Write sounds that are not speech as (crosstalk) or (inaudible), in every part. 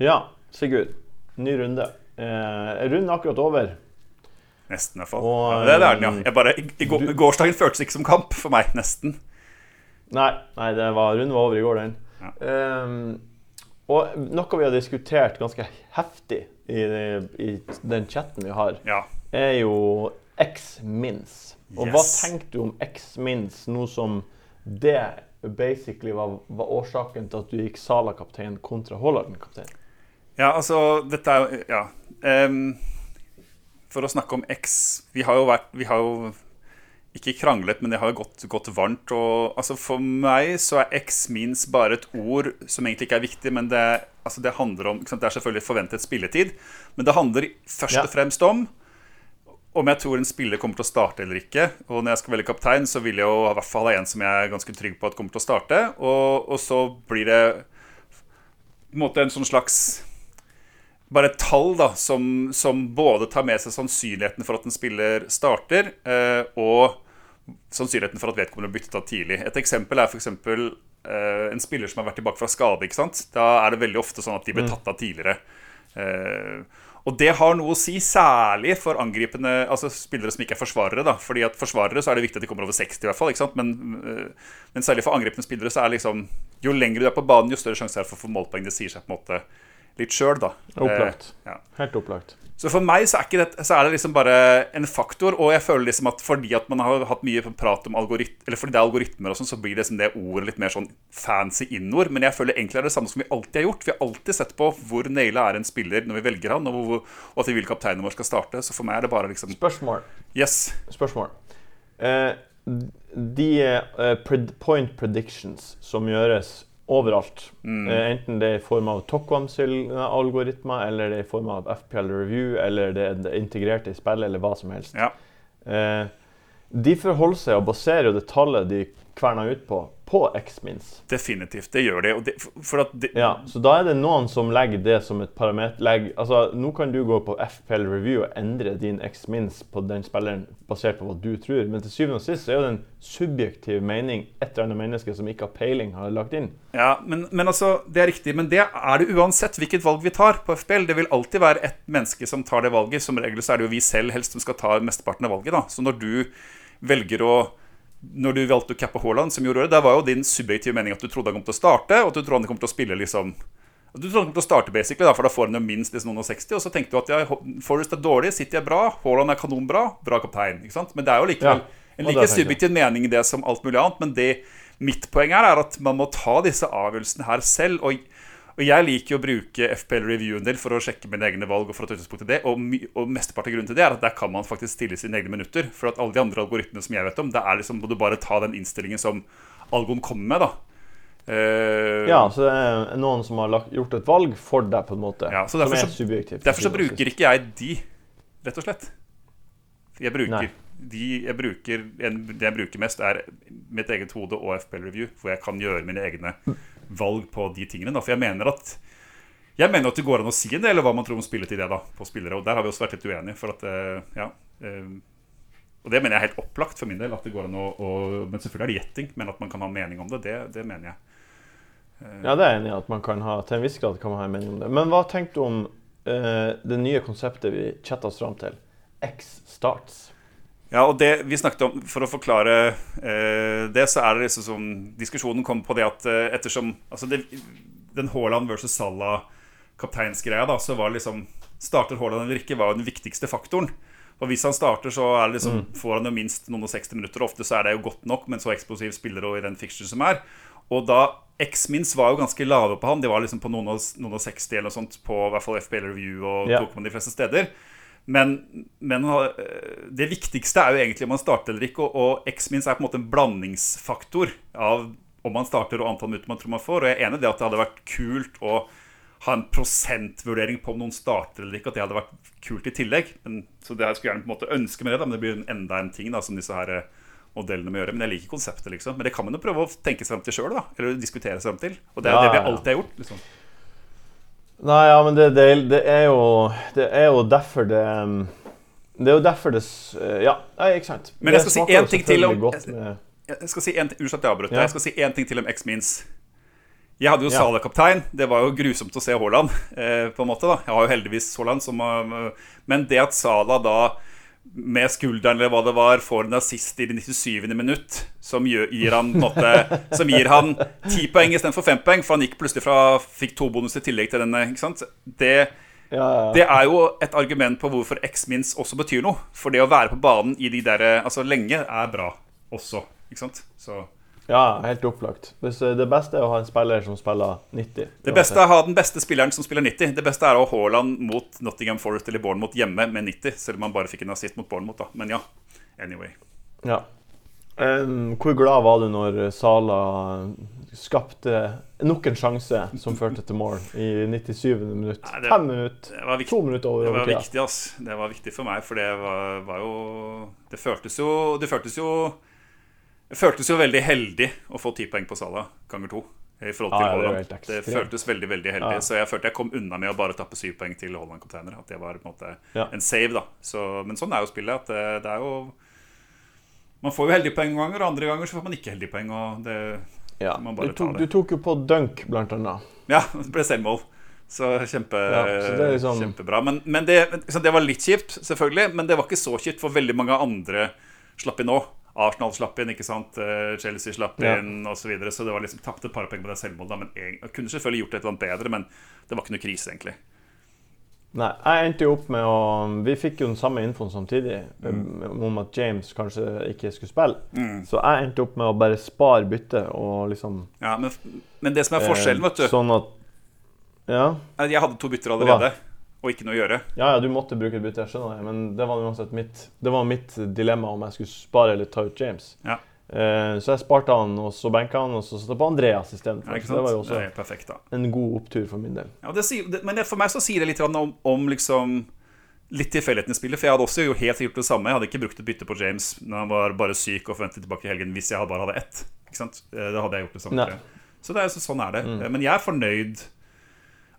Ja, Sigurd. Ny runde. Eh, er akkurat over. Nesten, i hvert fall. Og, ja, det, er den, ja. um, Jeg bare, i, i, går- gårsdagen føltes ikke som kamp for meg. Nesten. Nei, nei det var, runden var over i går, den. Ja. Eh, og noe vi har diskutert ganske heftig i, i den chatten vi har, Ja. er jo X-Mins. Og hva tenkte du om X-Mins nå som det basically var, var årsaken til at du gikk Sala-kaptein kontra Haaland-kaptein? Ja, altså, dette er jo Ja. Um, for å snakke om X Vi har jo vært Vi har jo ikke kranglet, men det har jo gått, gått varmt. Og altså, for meg så er X means bare et ord som egentlig ikke er viktig, men det, altså, det handler om? Det er selvfølgelig forventet spilletid, men det handler først Ja. og fremst om om jeg tror en spiller kommer til å starte eller ikke. Og når jeg skal velge kaptein, så vil jeg jo i hvert fall ha en som jeg er ganske trygg på at kommer til å starte. Og, og så blir det på en måte en sånn slags bare et tall da, som, som både tar med seg sannsynligheten for at en spiller starter, eh, og sannsynligheten for at vedkommende blir byttet av tidlig. Et eksempel er f.eks. Eh, en spiller som har vært tilbake fra skade. ikke sant? Da er det veldig ofte sånn at de blir tatt av tidligere. Eh, og det har noe å si, særlig for angripende altså spillere som ikke er forsvarere. da, fordi at Forsvarere så er det viktig at de kommer over 60, i hvert fall, ikke sant? Men, eh, men særlig for angripende spillere så er det liksom Jo lengre du er på banen, jo større sjanse er det for å få målpoeng. Det sier seg på en måte litt sjøl, da. Opplagt. Eh, ja. Helt opplagt. Så for meg så er, det, så er det liksom bare en faktor, og jeg føler liksom at fordi at man har hatt mye prat om algoritmer, eller fordi det er algoritmer og sånn, så blir det liksom det ordet litt mer sånn fancy innord. Men jeg føler egentlig er det samme som vi alltid har gjort. Vi har alltid sett på hvor naila er en spiller når vi velger han, og, hvor, og at vi vil kapteinen vår skal starte. Så for meg er det bare liksom Spørsmål. Yes. Spørsmål. Eh, de eh, point predictions som gjøres overalt, Mm. eh, enten det er i form av Tocquam sine algoritmer, eller det er i form av FPL Review, eller det er det integrerte i spillet, eller hva som helst. Ja. Eh, de forholder seg og baserer jo det tallet de kverner ut på, på X-mins. Definitivt. Det gjør det. Det det, Ja, så da er det noen som legger det som et parameter altså, Nå kan du gå på FPL Review og endre din X-mins på den spilleren basert på hva du tror, men til syvende og sist så er det en subjektiv mening et eller annet menneske som ikke har peiling, har lagt inn. Ja, men, men altså, Det er riktig, men det er det uansett hvilket valg vi tar på FPL. Det vil alltid være ett menneske som tar det valget. Som regel så er det jo vi selv helst som skal ta mesteparten av valget. da. Så når du velger å Når du valgte å cappe Haaland, som gjorde det, der var jo din subjektive mening at du trodde han kom til å starte, og at du trodde han kom til å spille liksom Du trodde han kom til å starte, basically, da, for da får han jo minst liksom noen og 60. Og så tenkte du at ja, Forrest er dårlig, City er bra, Haaland er kanonbra, bra kaptein. ikke sant? Men det er jo likevel Ja, en like subjektiv mening i det som alt mulig annet. Men det mitt poeng her er at man må ta disse avgjørelsene her selv. Og, og jeg liker jo å bruke FPL Review en del for å sjekke mine egne valg. Og for å til det Og, og mesteparten av grunnen til det er at der kan man faktisk stille sine egne minutter. For at alle de andre algoritmene som jeg vet om, det er liksom må du bare ta den innstillingen som algoen kommer med. da Uh, Ja, så det er noen som har lagt, gjort et valg for deg, på en måte. Ja, så derfor som er subjektivt. Derfor så bruker ikke jeg de, rett og slett. Jeg bruker, de jeg bruker, en, Det jeg bruker mest, er mitt eget hode og FPL Review, hvor jeg kan gjøre mine egne valg på de tingene. Da. For jeg mener at jeg mener at det går an å si en del om hva man tror om spilletid det, da, på spillere. Og der har vi også vært litt uenige. For at, eh, ja, eh, og det mener jeg helt opplagt for min del. At det går an å, å Men selvfølgelig er det gjetting. Men at man kan ha mening om det, det, det mener jeg. Ja, det er jeg enig i at man kan ha til en viss grad kan man ha en mening om det. Men hva tenkte du om eh, det nye konseptet vi chatta oss fram til? X starts. Ja, og det vi snakket om, For å forklare eh, det, så er det liksom som Diskusjonen kom på det at eh, ettersom altså det, Den Haaland versus Salah-kapteinsgreia, da, så var liksom Starter Haaland eller ikke, var jo den viktigste faktoren. Og hvis han starter, så er det liksom, får han jo minst noen og 60 minutter. Ofte så er det jo godt nok med en så eksplosiv spiller og i den fixture som er. Og da X-Mins var jo ganske lave på han. De var liksom på noen og, noen og 60 eller noe sånt på i hvert fall FPL Review og Ja. tok man de fleste steder. Men, men øh, det viktigste er jo egentlig om man starter eller ikke. Og, og X-Mins er på en måte en blandingsfaktor av om man starter og antall minutter man tror man får. Og jeg er enig i det at det hadde vært kult å ha en prosentvurdering på om noen starter eller ikke. At det hadde vært kult i tillegg. Men, så det jeg skulle gjerne på en måte ønske med det, da, men det blir en- enda en ting da, som disse her eh, modellene må gjøre. Men jeg liker konseptet, liksom. Men det kan man jo prøve å tenke seg frem til sjøl, eller diskutere seg frem til. Og det er Ja, det vi alltid har gjort. liksom Nei, ja, men det, det, det, er jo, det er jo derfor det um, Det er jo derfor det Ja, nei, ikke sant. Men jeg skal si én en ting til om- Jeg skal si en, Unnskyld at jeg avbrøt. Ja. Jeg skal si én ting til om X-Means. Jeg hadde jo Ja. Salah kaptein. Det var jo grusomt å se Haaland. Eh, på en måte da Jeg har jo heldigvis Haaland som har- Men det at Salah da med skulderen eller hva det var får en assist i det 97. minutt som gir han måte (laughs) Som gir han ti poeng istedenfor fem poeng, for han gikk plutselig fra Fikk to bonus i tillegg til denne. Ikke sant? Det Ja, ja. det er jo et argument på hvorfor X-Mins også betyr noe. For det å være på banen i de der, altså lenge er bra også. Ikke sant? Så ja helt opplagt. Eh, det beste er å ha en spiller som spiller 90. Det beste er å ha den beste spilleren som spiller 90. Det beste er å ha Haaland mot Nottingham Forest eller Bournemouth hjemme med 90. Selv om han bare fikk en assist mot Bournemouth, da. Men ja. Anyway. Ja. Um, hvor glad var du når Sala skapte nok en sjanse som førte til mål i 97. minutt? Nei, det- Fem minutter. To minutter over Det var viktig, ass. Det var viktig for meg, for det var, var jo Det føltes jo Det føltes jo Det føltes jo veldig heldig å få ti poeng på Sala ganger to. I forhold til Ja, ja, det Det, føltes veldig veldig heldig. Ja. Så jeg følte jeg kom unna med å bare tappe syv poeng til Holland-container. At det var på en måte Ja. en save, da. Så, men sånn er jo spillet. At det, det er jo Man får jo heldige poeng noen ganger, og andre ganger så får man ikke heldige poeng. Og det Ja. Man bare Du, tok, tar du tok jo på dunk, blant annet. Ja, det ble selvmål. Så kjempe, Ja, så liksom- kjempebra. Men, men det, det var litt kjipt, selvfølgelig. Men det var ikke så kjipt, for veldig mange andre slapp inn nå. Arsenal slapp inn, ikke sant? Eh, Chelsea slapp Ja. inn osv. Så, videre. så det var liksom tapte et par poeng på det selvmålet. Men jeg, kunne selvfølgelig gjort et eller annet bedre, men det var ikke noe krise, egentlig. Nei, jeg endte jo opp med å Vi fikk jo den samme infoen samtidig Mm. om at James kanskje ikke skulle spille. Så jeg endte opp med å bare spare byttet og liksom Ja, men, men det som er forskjellen, eh, vet du Sånn at Ja. Jeg hadde to bytter allerede, og ikke noe å gjøre. Ja, ja, du måtte bruke et bytte, jeg skjønner det, men det var uansett mitt, det var mitt dilemma om jeg skulle spare eller ta ut James. Ja. Eh, så jeg sparte han, og så benka han, og så satte jeg på Andreas istedenfor. Ja, så det var jo også er perfekt, en god opptur for min del. Ja, det sier, det, men for meg så sier det litt om, om liksom litt tilfeldigheten i spillet. For jeg hadde også jo helt gjort det samme. Jeg hadde ikke brukt et bytte på James når han var bare syk og forventet tilbake i helgen hvis jeg bare hadde ett. Ikke sant? Eh, Da hadde jeg gjort det samme. Så det er, sånn er det. Mm. Men jeg er fornøyd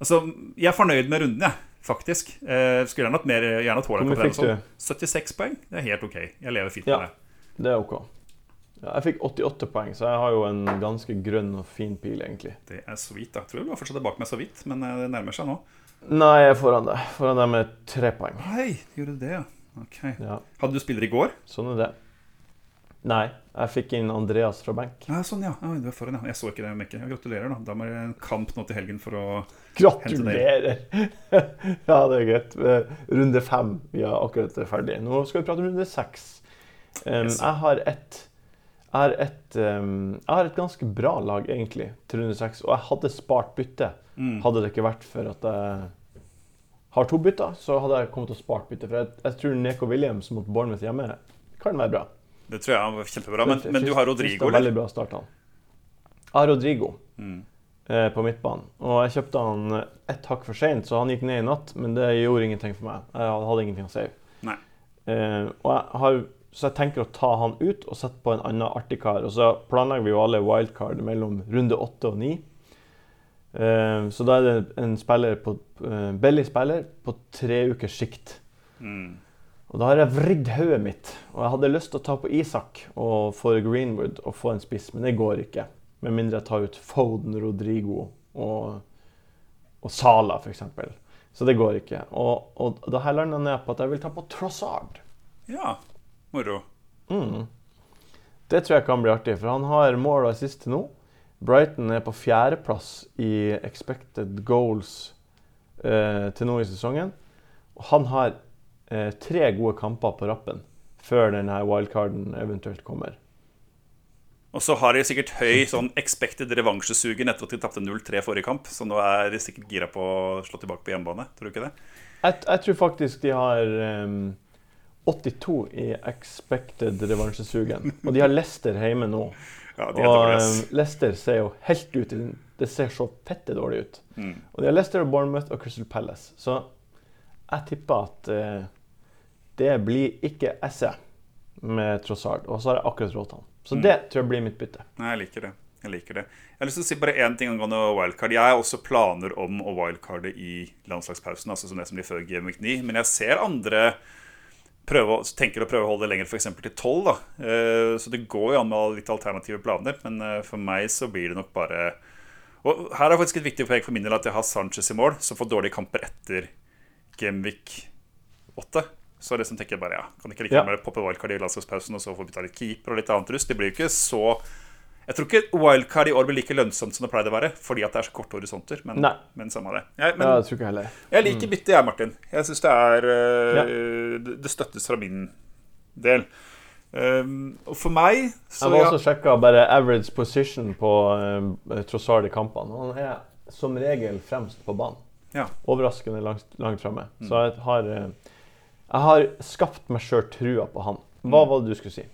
Altså, jeg er fornøyd med runden, jeg. Faktisk. Eh, skulle gjerne hatt mer gjerne hatt på Hvor mye fikk du? 76 poeng. Det er helt ok. Jeg lever fint Ja. med det. Det er OK. Ja, jeg fikk 88 poeng, så jeg har jo en ganske grønn og fin pil, egentlig. Det er sweet. da. Jeg tror du var fortsatt bak meg så vidt, men eh, det nærmer seg nå. Nei, jeg er foran deg. Foran deg med tre poeng. Hei, gjorde du det, ja? Ok. Ja, Hadde du spiller i går? sånn er det. Nei, jeg fikk inn Andreas fra benk. Ja, sånn, ja. ja du er foran, ja. Jeg så ikke det. Mekke. Gratulerer, da. Da må det en kamp nå til helgen for å Gratulerer! (laughs) ja, det er greit. Eh, Runde fem. Vi er akkurat ferdig. Nå skal vi prate om runde seks. Um, Yes. jeg har et jeg har, et, um, jeg har et ganske bra lag, egentlig, til runde seks. Og jeg hadde spart bytte. Mm. Hadde det ikke vært for at jeg har to bytter, så hadde jeg kommet til å spart bytte. For jeg, jeg tror Neko Williams mot Bournemouth hjemme kan være bra. Det tror jeg var kjempebra. Men, men du har Rodrigo, eller? Veldig bra start, han. Jeg har Rodrigo Mm. eh, på midtbanen. Og jeg kjøpte han eh, ett hakk for seint, så han gikk ned i natt. Men det gjorde ingenting for meg. Jeg hadde ingenting å save. Nei. Eh, og jeg har, så jeg tenker å ta han ut og sette på en annen artig kar. Og så planlegger vi jo alle wildcard mellom runde åtte og ni. Eh, så da er det en spiller på, eh, billig spiller på tre ukers sikt. Mm. Og da har jeg vridd hodet mitt. Og jeg hadde lyst til å ta på Isak og få Greenwood og få en spiss, men det går ikke. Med mindre jeg tar ut Foden, Rodrigo og, og Sala, f.eks. Så det går ikke. Og, og da har jeg landa ned på at jeg vil ta på Trossard. Ja, moro. Mm. Det tror jeg kan bli artig, for han har mål og assist til nå. Brighton er på fjerdeplass i expected goals eh, til nå i sesongen. Og han har eh, tre gode kamper på rappen før denne wildcarden eventuelt kommer. Og så har de sikkert høy sånn expected revansjesugen etter at de tapte 0-3 forrige kamp. Så nå er de sikkert gira på å slå tilbake på hjemmebane. Tror du ikke det? Jeg, jeg tror faktisk de har um, 82 i expected revansjesugen. Og de har Leicester hjemme nå. (laughs) Ja, Og um, Lester Leicester ser jo helt ut til Det ser så fette dårlig ut. Mm. Og de har Leicester, Bournemouth og Crystal Palace. Så jeg tipper at eh, det blir ikke Esse med Trossard. Og så har jeg akkurat råd til han. Så Mm. det tror jeg blir mitt bytte. Nei, jeg liker det. Jeg liker det. Jeg har lyst til å si bare én ting angående wildcard. Jeg har også planer om å wildcarde i landslagspausen, altså som det som blir før Game Week 9. Men jeg ser andre prøve, tenker å prøve å holde det lenger, f.eks. til 12. Da. Eh, Så det går jo an med litt alternative planer. Men eh, for meg så blir det nok bare Og her er faktisk et viktig poeng for min del at jeg har Sanchez i mål, som får dårlige kamper etter Gameweek 8. Så det som tenker jeg bare, ja, kan ikke like Ja. gjerne ja. poppe wildcard i landslagspausen og så få bytta litt keeper og litt annet rust. Det blir jo ikke så Jeg tror ikke wildcard i år blir like lønnsomt som det pleide å være, fordi at det er så korte horisonter. Men, Nei. men samme det. Jeg, men Ja, det tror ikke heller. jeg liker byttet, jeg, Martin. Jeg syns det er ja. det, det støttes fra min del. Um, og for meg så Jeg ja, også sjekka bare average position på uh, Trossard i kampene. Han er som regel fremst på banen. Ja. Overraskende langt, langt framme. Mm. Så jeg har, eh, jeg har skapt meg sjøl trua på han. Hva Mm. var det du skulle si?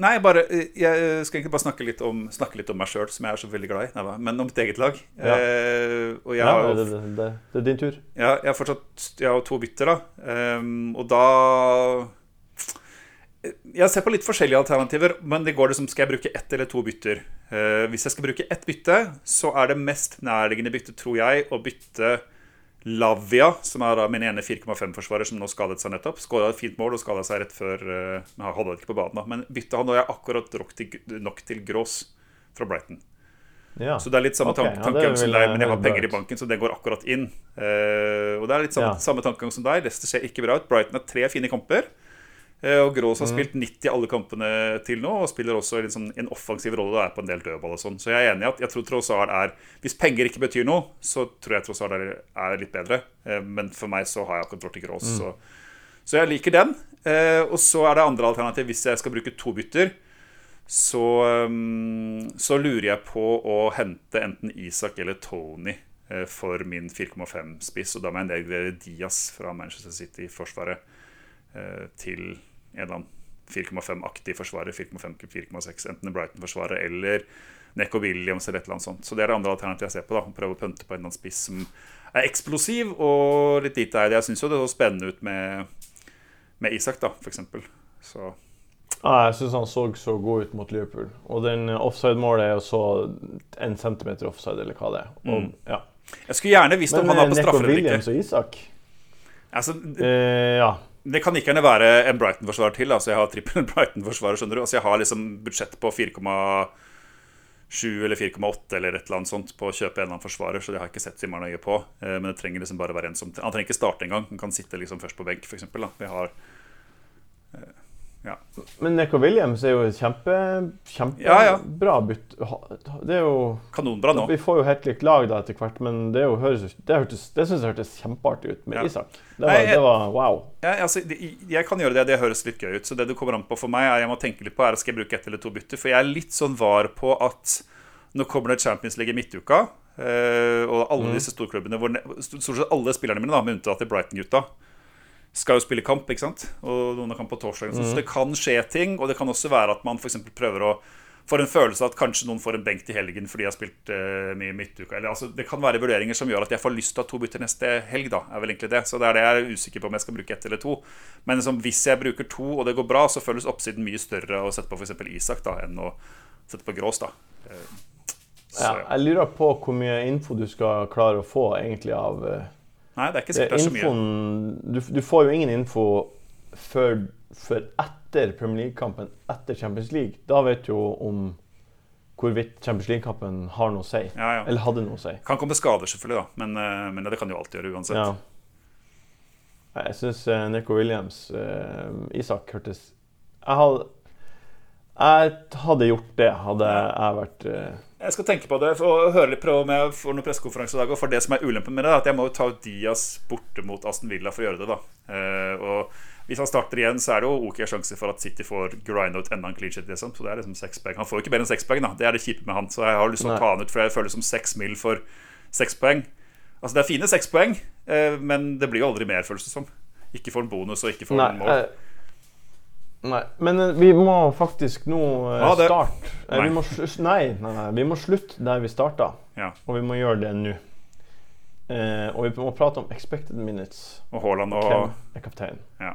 Nei, bare, øh, jeg skal egentlig bare snakke litt om, snakke litt om meg sjøl, som jeg er så veldig glad i. Men om mitt eget lag. Ja. Eh, Ja, har det, det, det, det er din tur. Ja, jeg har fortsatt Jeg har to bytter, da. Um, og da Jeg ser på litt forskjellige alternativer, men det går liksom Skal jeg bruke ett eller to bytter? Uh, hvis jeg skal bruke ett bytte, så er det mest nærliggende bytte, tror jeg, å bytte Lavia, som er da min ene 4,5-forsvarer som nå skadet seg nettopp. Skåra et fint mål og skada seg rett før uh, Men han hadde det ikke på banen, da. Men bytte han, og jeg akkurat til, nok til Grås fra Brighton. Ja. Så det er litt samme Ok, tank ja, tankegang det som deg, men jeg har penger i banken, så det går akkurat inn. Uh, og det er litt samme, Ja. samme tankegang som deg. Leicester ser ikke bra ut. Brighton har tre fine kamper. Eh, og Grås har Mm. spilt 90 alle kampene til nå, og spiller også liksom en offensiv rolle og er på en del dødball og sånn. Så jeg er enig i at jeg tror Trossard er Hvis penger ikke betyr noe, så tror jeg Trossard er, er litt bedre. Eh, men for meg så har jeg akkurat til Grås, Mm. så, så jeg liker den. Eh, og så er det andre alternativ hvis jeg skal bruke to bytter så, um, så lurer jeg på å hente enten Isak eller Tony for min 4,5-spiss. Og da må jeg nedgradere Diaz fra Manchester City-forsvaret til en eller annen 4,5-aktig forsvarer. 4,5-4,6, enten Brighton-forsvarer eller Neko Williams eller et eller annet sånt. Så det er det andre alternativet jeg ser på. da Prøve å pønte på en eller annen spiss som er eksplosiv og litt dit er det. Jeg syns jo det så spennende ut med, med Isak, da, f.eks. Så Ah, jeg syns han så så god ut mot Liverpool. Og den offside-målet er jo så en centimeter offside, eller hva det er. Og, Mm. ja. Jeg skulle gjerne visst om Men han var eh, på straffer eller Williams og Isak Altså, eh, Ja. Det kan ikke gjerne være en Brighton-forsvarer til. Altså, jeg har trippel (laughs) Brighton-forsvarer. skjønner du Altså, Jeg har liksom budsjett på 4,7 eller 4,8 eller et eller annet sånt på å kjøpe en eller annen forsvarer, så det har jeg ikke sett Simar nøye på. Eh, Men det trenger liksom bare være en som Han trenger ikke starte engang. Han kan sitte liksom først på benk, f.eks. Vi har Men Neko Williams er jo et kjempe, kjempebra Ja, ja. bytt. Det er jo kanonbra nå. Vi får jo helt likt lag da etter hvert, men det, jo, høres, det, hørtes, det syns jeg hørtes kjempeartig ut med Ja. Isak. Det var, Nei, jeg- det var wow. Ja, altså, det- jeg kan gjøre det, det høres litt gøy ut. Så det du kommer an på for meg, er jeg må tenke litt på er skal jeg bruke ett eller to bytter. For jeg er litt sånn var på at nå kommer det Champions League i midtuka. eh, og alle disse storklubbene hvor stort sett alle spillerne mine, da, med unntatt av Brighton-gutta, skal jo spille kamp. ikke sant? Og noen har kamp på torsdag. Så det kan skje ting. Og det kan også være at man eksempel prøver å får en følelse av at kanskje noen får en benk til helgen fordi jeg har spilt uh, mye midtuka. Eller, altså, det kan være vurderinger som gjør at jeg får lyst til å ha to bytter neste helg. da, er vel egentlig det. Så det er det jeg er usikker på om jeg skal bruke ett eller to. Men liksom, hvis jeg bruker to og det går bra, så føles oppsiden mye større å sette på f.eks. Isak da, enn å sette på Grås. da. Uh, Så, Ja, ja. jeg lurer på hvor mye info du skal klare å få egentlig av eh, Nei, det er ikke sikkert det er så mye. infoen, du, du får jo ingen info før, før etter Premier League-kampen, etter Champions League. Da vet du jo om hvorvidt Champions League-kampen har noe å si. Ja, ja. Eller hadde noe å si. Kan komme skader, selvfølgelig, da. Men, eh, men det kan jo alltid gjøre uansett. Ja. Jeg syns uh, Nico Williams eh, Isak hørtes jeg hadde, jeg hadde gjort det, hadde jeg vært eh, Jeg skal tenke på det og høre litt prøve om jeg får noen pressekonferanse i dag. Og for det som er ulempen med det, er at jeg må jo ta Diaz borte mot Aston Villa for å gjøre det. da Eh, Og hvis han starter igjen, så er det jo ok sjanse for at City får grind ut enda en clean shit. Liksom. Så det er liksom poeng. Han får jo ikke mer enn seks poeng, da. Det er det kjipe med han. Så jeg har lyst til å ta han ut, for jeg føler det som seks mil for seks poeng. Altså Det er fine seks poeng, eh, men det blir jo aldri mer, føles det som. Ikke får en bonus og ikke får Nei. en mål. eh, nei. Men vi må faktisk nå eh, starte Nei. vi må, nei, nei, nei, vi må slutte der vi starta. Ja. Og vi må gjøre det nå. Eh, og vi må prate om expected minutes. Og Haaland og Hvem er kaptein? Ja.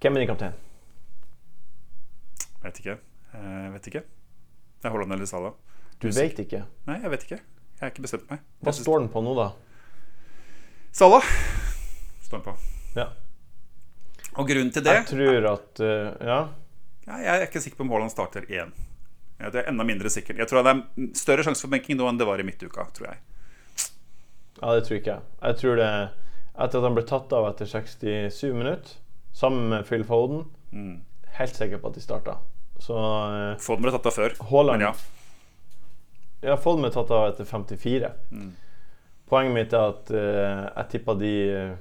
Hvem er din kaptein? Vet ikke. Eh, vet ikke. Det er Haaland eller Salah. Du vet ikke. Nei, jeg vet ikke. Jeg har ikke bestemt meg. Hva står den på nå, da? Salah står den på. Ja. Og grunnen til det Jeg tror at uh, Ja. Ja, Jeg er ikke sikker på om Haaland starter igjen. Ja, det er enda mindre sikkert. Jeg tror det er større sjanse for benking nå enn det var i midtuka, tror jeg. Ja, det tror ikke jeg. Jeg tror det Etter at han ble tatt av etter 67 minutter, sammen med Phil Foden, Mm. helt sikker på at de starta. Så eh, Foden ble tatt av før, Haaland men ja. Ja, Foden ble tatt av etter 54. Mm. Poenget mitt er at uh, jeg tippa de eh,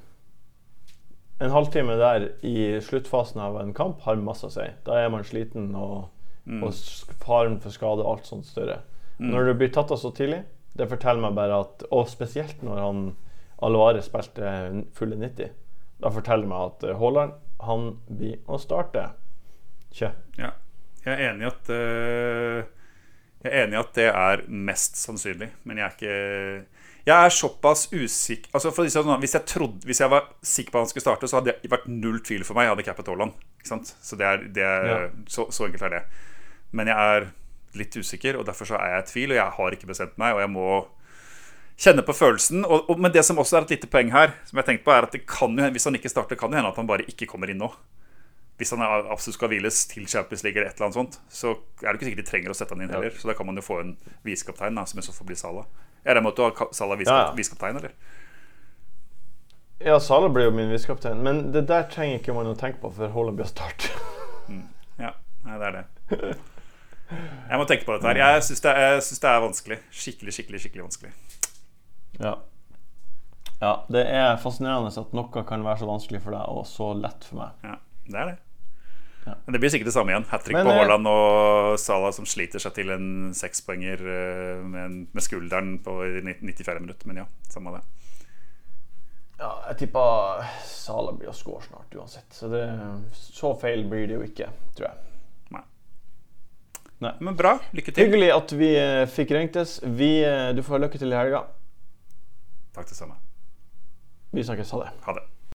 En halvtime der i sluttfasen av en kamp har masse å si. Da er man sliten, og, Mm. og faren for skade og alt sånt større. Mm. Når du blir tatt av så tidlig, det forteller meg bare at Og spesielt når han Alvare spilte fulle 90. Da forteller det meg at eh, Haaland han blir å starte. Kjø. Ja. Jeg er enig i at uh, Jeg er enig i at det er mest sannsynlig, men jeg er ikke Jeg er såpass usikker altså sånn, hvis, jeg trodde, hvis jeg var sikker på at han skulle starte, så hadde det vært null tvil for meg. Jeg hadde cappet Haaland. Så, det er, det er, Ja. så, så enkelt er det. Men jeg er litt usikker, og derfor så er jeg i tvil, og jeg har ikke bestemt meg. Og jeg må kjenne på følelsen. Og, og, men det som også er et lite poeng her, som jeg tenkte på, er at det kan hvis han ikke starter, kan det hende at han bare ikke kommer inn nå. Hvis han absolutt skal hviles til Champions League eller et eller annet sånt, så er det ikke sikkert de trenger å sette han inn heller. Så da kan man jo få en visekaptein, som i så fall blir Salah. Er det måte å ha Sala Salah Ja, ja. visekaptein, eller? Ja, Salah blir jo min visekaptein, men det der trenger ikke man å tenke på før Haaland blir å starte. (laughs) Ja, nei, det er det. Jeg må tenke på dette her. Jeg syns det, det er vanskelig. Skikkelig, skikkelig, skikkelig vanskelig. Ja. ja. Det er fascinerende at noe kan være så vanskelig for deg og så lett for meg. Ja, det er det. Ja. Men det blir sikkert det samme igjen. Hat trick på eh, Haaland og Salah som sliter seg til en sekspoenger eh, med, med skulderen på 94 minutt. Men ja, samme det. Ja, jeg tipper Salah blir å score snart uansett. Så det, så feil blir det jo ikke, tror jeg. Nei. Men bra. Lykke til. Hyggelig at vi eh, fikk ringtes. Vi, du får ha lykke til i helga. Takk det samme. Vi snakkes. Ha det. Ha det.